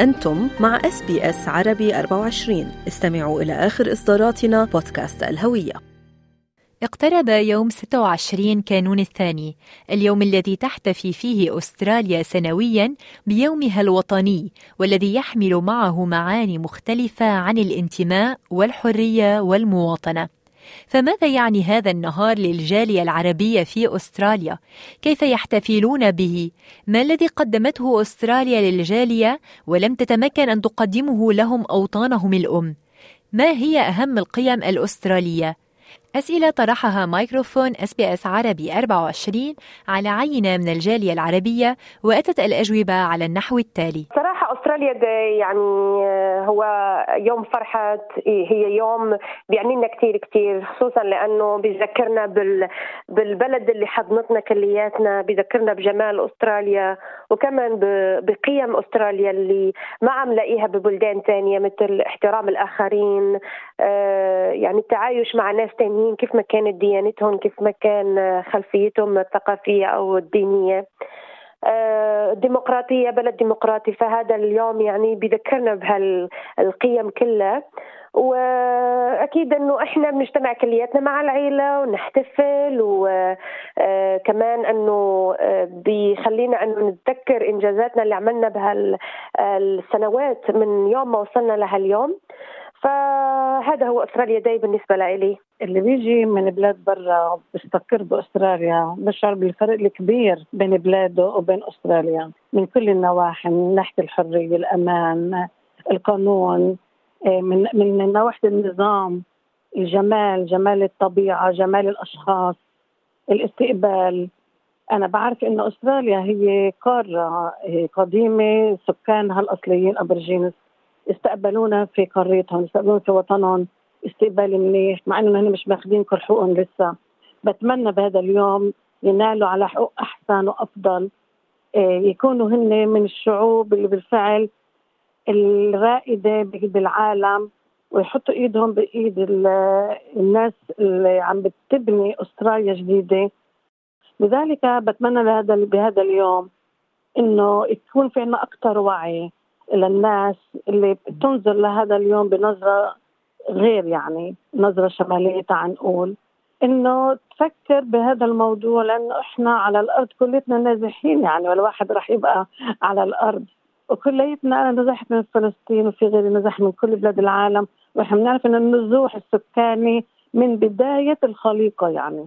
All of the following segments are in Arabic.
أنتم مع إس بي إس عربي 24 استمعوا إلى آخر إصداراتنا بودكاست الهوية. اقترب يوم 26 كانون الثاني. اليوم الذي تحتفي فيه أستراليا سنويا بيومها الوطني والذي يحمل معه معاني مختلفة عن الانتماء والحرية والمواطنة. فماذا يعني هذا النهار للجالية العربية في أستراليا؟ كيف يحتفلون به؟ ما الذي قدمته أستراليا للجالية ولم تتمكن أن تقدمه لهم أوطانهم الأم؟ ما هي أهم القيم الأسترالية؟ أسئلة طرحها مايكروفون إس بي إس عربي 24 على عينة من الجالية العربية وأتت الأجوبة على النحو التالي. صراحة Australia Day يعني آه، هو يوم فرحة هي يوم بيعني لنا كثير كثير خصوصا لأنه بيذكرنا بال بالبلد اللي حضنتنا كلياتنا بيذكرنا بجمال أستراليا وكمان بقيم أستراليا اللي ما عم لاقيها ببلدان ثانية مثل احترام الآخرين آه، يعني التعايش مع ناس ثانيين كيف ما كانت ديانتهم كيف ما كان خلفيتهم الثقافية أو الدينية. الديمقراطية بلد ديمقراطي. فهذا اليوم يعني بذكرنا بهالقيم كلها. وأكيد إنه إحنا بنجتمع كلياتنا مع العيلة ونحتفل وكمان إنه بيخلينا إنه نتذكر إنجازاتنا اللي عملنا بهالسنوات من يوم ما وصلنا لهاليوم. فهذا هو أستراليا داي بالنسبة لي اللي بيجي من بلاد برا بيستقر بأستراليا بشعر بالفرق الكبير بين بلاده وبين أستراليا من كل النواحي من ناحية الحرية الأمان القانون إيه، من من نواحي النظام الجمال جمال الطبيعة جمال الأشخاص الاستقبال. أنا بعرف إنه أستراليا هي قارة إيه، قديمة سكانها الأصليين ابرجينس استقبلونا في قريتهم استقبلونا في وطنهم استقبال منيح مع إنه هن مش ماخذين كل حقوقهم لسه. بتمنى بهذا اليوم ينالوا على حقوق أحسن وأفضل. إيه، يكونوا هن من الشعوب اللي بالفعل الرائدة بالعالم ويحطوا إيدهم بإيد الناس اللي عم بتبني أستراليا جديدة. لذلك بتمنى بهذا بهذا اليوم إنه يكون في عنا أكثر وعي. للناس اللي بتنظر لهذا اليوم بنظرة غير يعني نظرة شمالية تعال نقول. إنه تفكر بهذا الموضوع لأنه إحنا على الأرض كلتنا نازحين يعني والواحد راح يبقى على الأرض. وكليتنا أنا نزحت من فلسطين وفي غيري نزح من كل بلاد العالم. وإحنا بنعرف ان النزوح السكاني من بداية الخليقة يعني.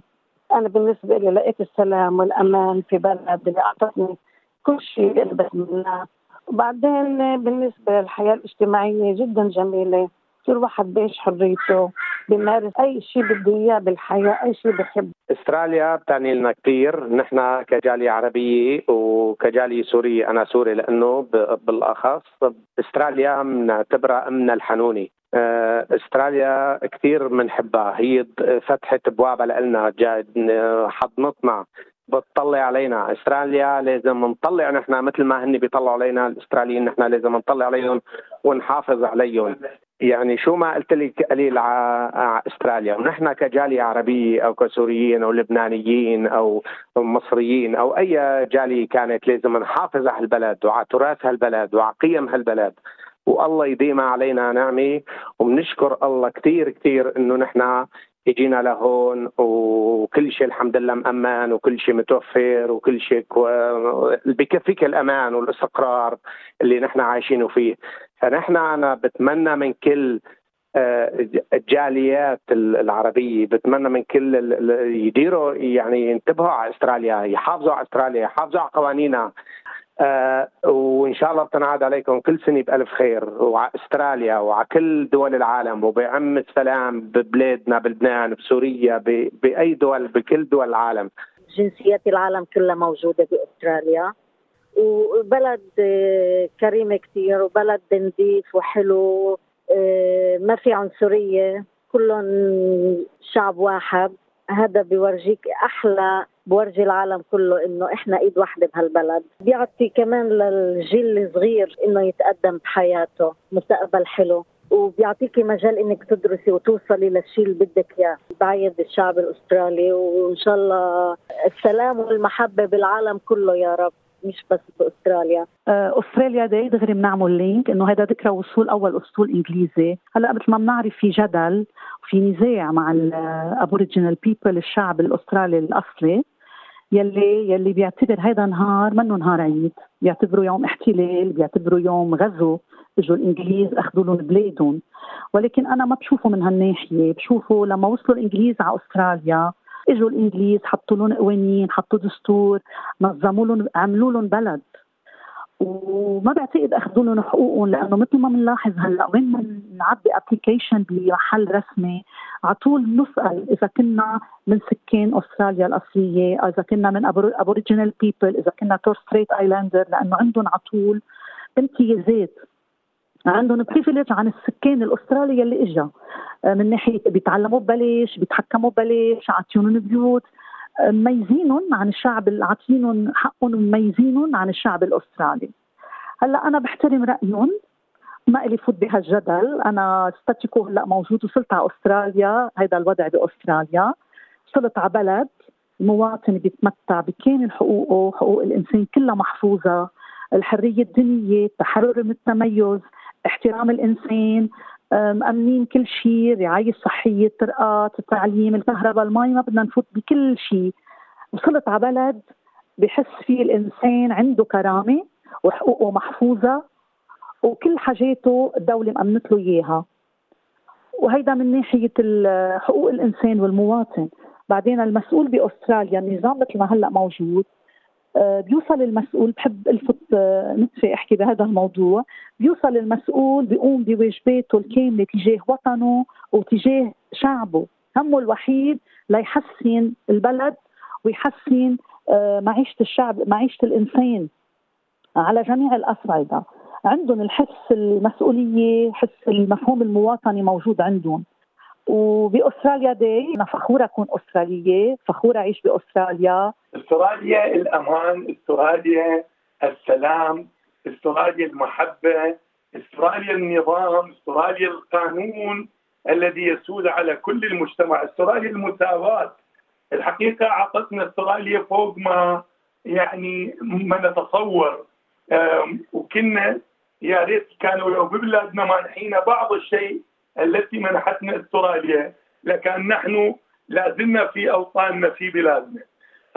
أنا بالنسبة لي لقيت السلام والأمان في بلد اللي أعطتني كل شيء اللي بتمناه وبعدين بالنسبة للحياة الاجتماعية جدا جميلة. كل واحد بيعيش حريته بيمارس أي شيء بده إياه بالحياة أي شيء بحب. استراليا بتعني لنا كثير نحن كجالية عربية وكجالية سورية أنا سوري لأنه بالأخص استراليا بنعتبرها امنا الحنوني. آه، استراليا كثير بنحبها هي فتحت ابوابها لنا حضنتنا. بتطلع علينا. استراليا لازم نطلع. نحن مثل ما هن بيطلعوا علينا الأستراليين نحن لازم نطلع عليهم ونحافظ عليهم. يعني شو ما قلت لك قليل على استراليا. ونحن كجالية عربية أو كسوريين أو لبنانيين أو مصريين أو أي جالية كانت لازم نحافظ على البلد وعلى تراث هالبلد وعلى قيم هالبلد. والله يديمها علينا نعمة. وبنشكر الله كثير كثير إنه نحن اجينا لهون وكل شيء الحمد لله مأمن وكل شيء متوفر وكل شيء كو... بكفيك الأمان والاستقرار اللي نحن عايشينه فيه. فنحن أنا بتمنى من كل آه، الجاليات العربية بتمنى من كل يديروا يعني ينتبهوا على أستراليا يحافظوا على أستراليا يحافظوا على قوانينها. آه وإن شاء الله بتنعاد عليكم. كل سنة بألف خير. وعلى استراليا وعلى كل دول العالم. وبعم السلام ببلادنا بلبنان بسوريا بأي دول بكل دول العالم. جنسيات العالم كلها موجودة بأستراليا. وبلد آه، كريمه كثير وبلد نظيف وحلو. آه، ما في عنصرية. كلهم شعب واحد. هذا بيورجيك أحلى بورجي العالم كله إنه إحنا إيد واحدة بهالبلد. بيعطي كمان للجيل الصغير إنه يتقدم بحياته مستقبل حلو. وبيعطيكي مجال إنك تدرسي وتوصلي للشيء اللي بدك إياه. بعيد الشعب الأسترالي وإن شاء الله السلام والمحبة بالعالم كله يا رب. مش بس باستراليا آه، Australia Day دغري بنعمل link إنه هذا ذكرى وصول أول أسطول إنجليزي. هلأ مثل ما بنعرف في جدل وفي نزاع مع ال Aboriginal people الشعب الأسترالي الأصلي يلي يلي بيعتبر هذا نهار منه نهار عيد. بيعتبروا يوم احتلال بيعتبروا يوم غزو. إجوا الإنجليز أخذوا لهم بلادهم. ولكن أنا ما بشوفه من هالناحية. بشوفه لما وصلوا الإنجليز على أستراليا اجوا الإنجليز حطوا لهم قوانين حطوا دستور نظموا لهم عملوا لهم بلد. وما بعتقد أخذوا لهم حقوقهم لأنه مثل ما بنلاحظ هلأ وين بنعبي application بمحل رسمي على طول بنسال إذا كنا من سكان أستراليا الأصلية إذا كنا من Aboriginal people إذا كنا Torres Strait Islander لأنه عندهم على طول امتيازات. عندهم privilege عن السكان الأسترالي اللي إجا. آه، من ناحية بيتعلموا ببلاش بيتحكموا ببلاش عاطينهم بيوت. آه، مميزينهم عن الشعب عاطينهم حقهم ومميزينهم عن الشعب الأسترالي. هلأ أنا بحترم رأيهم. ما إلي فوت بهالجدل. أنا ستاتيكو هلأ موجود وصلت على أستراليا. هذا الوضع بأستراليا. وصلت على بلد. المواطن بيتمتع بكامل حقوقه حقوق الإنسان كلها محفوظة. الحرية الدينية التحرر من التميز. احترام الإنسان مأمنين كل شيء رعاية صحية الطرقات التعليم الكهرباء المي ما بدنا نفوت بكل شيء وصلت على بلد بحس فيه الإنسان عنده كرامة وحقوقه محفوظة وكل حاجاته الدولة مأمنت له إياها. وهيدا من ناحية حقوق الإنسان والمواطن. بعدين المسؤول بأستراليا النظام مثل ما هلأ موجود بيوصل المسؤول بحب الفت آه، نتفي أحكي بهذا الموضوع. بيوصل المسؤول بيقوم بواجباته الكاملة تجاه وطنه وتجاه شعبه. همه الوحيد ليحسن البلد ويحسن آه، معيشة الشعب معيشة الإنسان على جميع الأصعدة. عندهم الحس المسؤولية حس المفهوم المواطني موجود عندهم. وبأستراليا داي. أنا فخورة أكون أسترالية فخورة أعيش بأستراليا. أستراليا الأمان أستراليا السلام أستراليا المحبة أستراليا النظام أستراليا القانون الذي يسود على كل المجتمع أستراليا المساواة. الحقيقة أعطتنا أستراليا فوق ما يعني ما نتصور. وكنا يا ريت كانوا لو ببلادنا مانحين بعض الشيء التي منحتنا استراليا لكان نحن لازلنا في أوطاننا في بلادنا.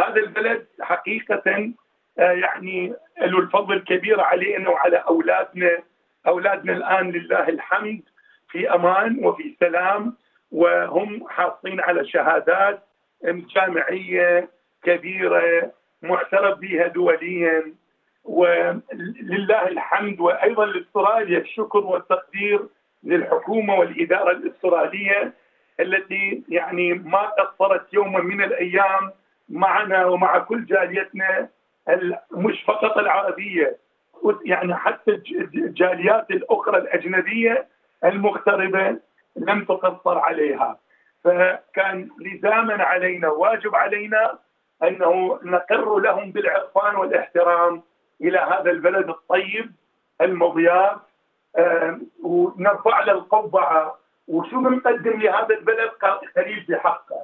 هذا البلد حقيقة آه، يعني له الفضل الكبير علينا وعلى أولادنا أولادنا الآن لله الحمد في أمان وفي سلام وهم حاصلين على شهادات جامعية كبيرة معترف بها دوليا ولله الحمد وأيضا لأستراليا الشكر والتقدير للحكومة والإدارة الأسترالية التي يعني ما قصرت يوما من الأيام معنا ومع كل جاليتنا مش فقط العربية يعني حتى الجاليات الأخرى الأجنبية المغتربة لم تقصر عليها. فكان لزاما علينا واجب علينا أنه نقر لهم بالعرفان والإحترام إلى هذا البلد الطيب المضياف ونرفع له القبعه وشو بنقدم لهذا البلد؟ قليل بحقه.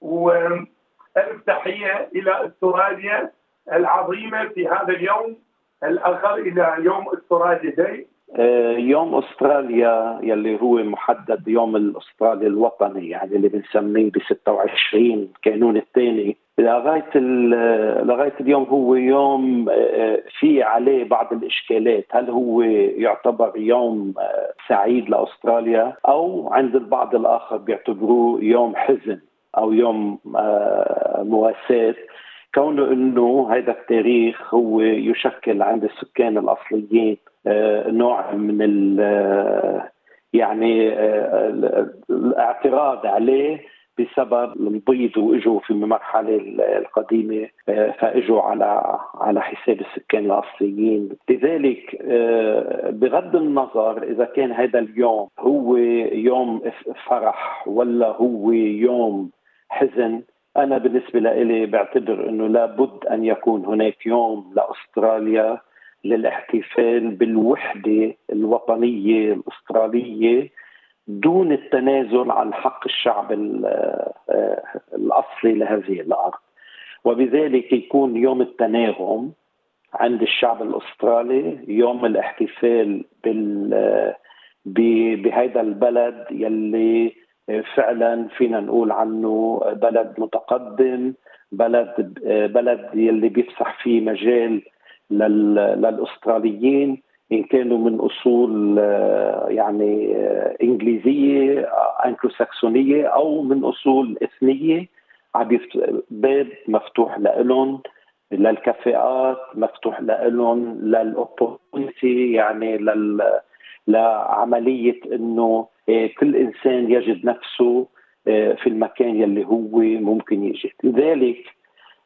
والف تحيه إلى أستراليا العظيمة في هذا اليوم الآخر إلى يوم أستراليا داي. آه، يوم أستراليا يلي هو محدد يوم الأسترالي الوطني يعني اللي بنسميه ب 26 كانون الثاني. لغاية لغاية اليوم هو يوم آه، في عليه بعض الإشكالات. هل هو يعتبر يوم آه، سعيد لأستراليا أو عند البعض الآخر بيعتبروه يوم حزن أو يوم مواساة؟ كونه إنه هذا التاريخ هو يشكل عند السكان الأصليين آه، نوع من يعني آه، الاعتراض عليه بسبب البيض واجوا في المرحلة القديمة آه، فاجوا على على حساب السكان الأصليين، لذلك بغض النظر إذا كان هذا اليوم هو يوم فرح ولا هو يوم حزن أنا بالنسبة لي بعتبر إنه لابد أن يكون هناك يوم لأستراليا للاحتفال بالوحدة الوطنية الأسترالية. دون التنازل عن حق الشعب الأصلي لهذه الأرض. وبذلك يكون يوم التناغم عند الشعب الأسترالي يوم الاحتفال بال بهذا البلد يلي فعلا فينا نقول عنه بلد متقدم بلد بلد يلي بيفسح فيه مجال للأستراليين. إن كانوا من أصول يعني إنجليزية انكلو ساكسونيه أو من أصول إثنية عم باب مفتوح لهم للكفاءات مفتوح لهم لل opportunity يعني لل لعملية إنه آه، كل إنسان يجد نفسه آه، في المكان يلي هو ممكن يجد. لذلك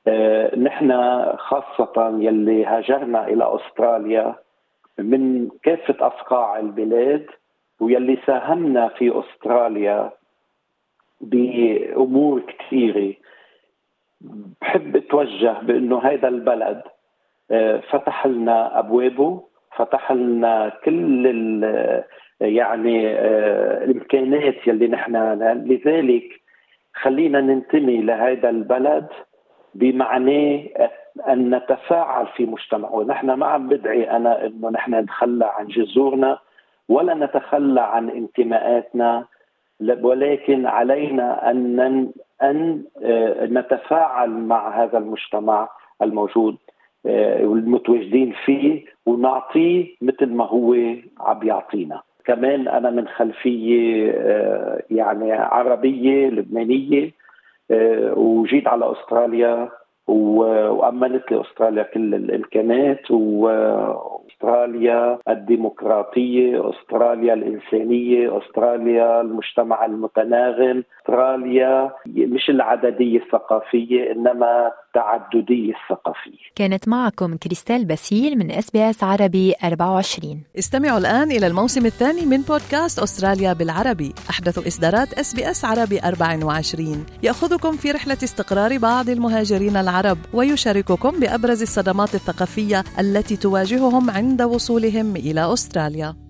آه، نحن خاصة يلي هاجرنا إلى أستراليا من كافة أصقاع البلاد ويلي ساهمنا في أستراليا بأمور كثيرة. بحب أتوجه بأنه هذا البلد فتح لنا أبوابه فتح لنا كل يعني آه، الإمكانات يلي نحن لذلك خلينا ننتمي لهذا البلد بمعنى أن نتفاعل في مجتمعه، ونحن ما عم بدعي أنا إنه نحن نتخلى عن جذورنا ولا نتخلى عن انتماءاتنا ولكن علينا أن أن آه، نتفاعل مع هذا المجتمع الموجود آه، والمتواجدين فيه ونعطيه مثل ما هو عم يعطينا. كمان أنا من خلفية آه، يعني عربية لبنانية وجيت على أستراليا وأمنت لي استراليا كل الإمكانات وأستراليا الديمقراطية، أستراليا الإنسانية، أستراليا المجتمع المتناغم، أستراليا مش العددية الثقافية إنما التعدديه الثقافية. كانت معكم كريستال باسيل من إس بي إس عربي 24. استمعوا الآن إلى الموسم الثاني من بودكاست أستراليا بالعربي، أحدث إصدارات إس بي إس عربي 24 يأخذكم في رحلة استقرار بعض المهاجرين العرب العرب ويشارككم بأبرز الصدمات الثقافية التي تواجههم عند وصولهم إلى أستراليا.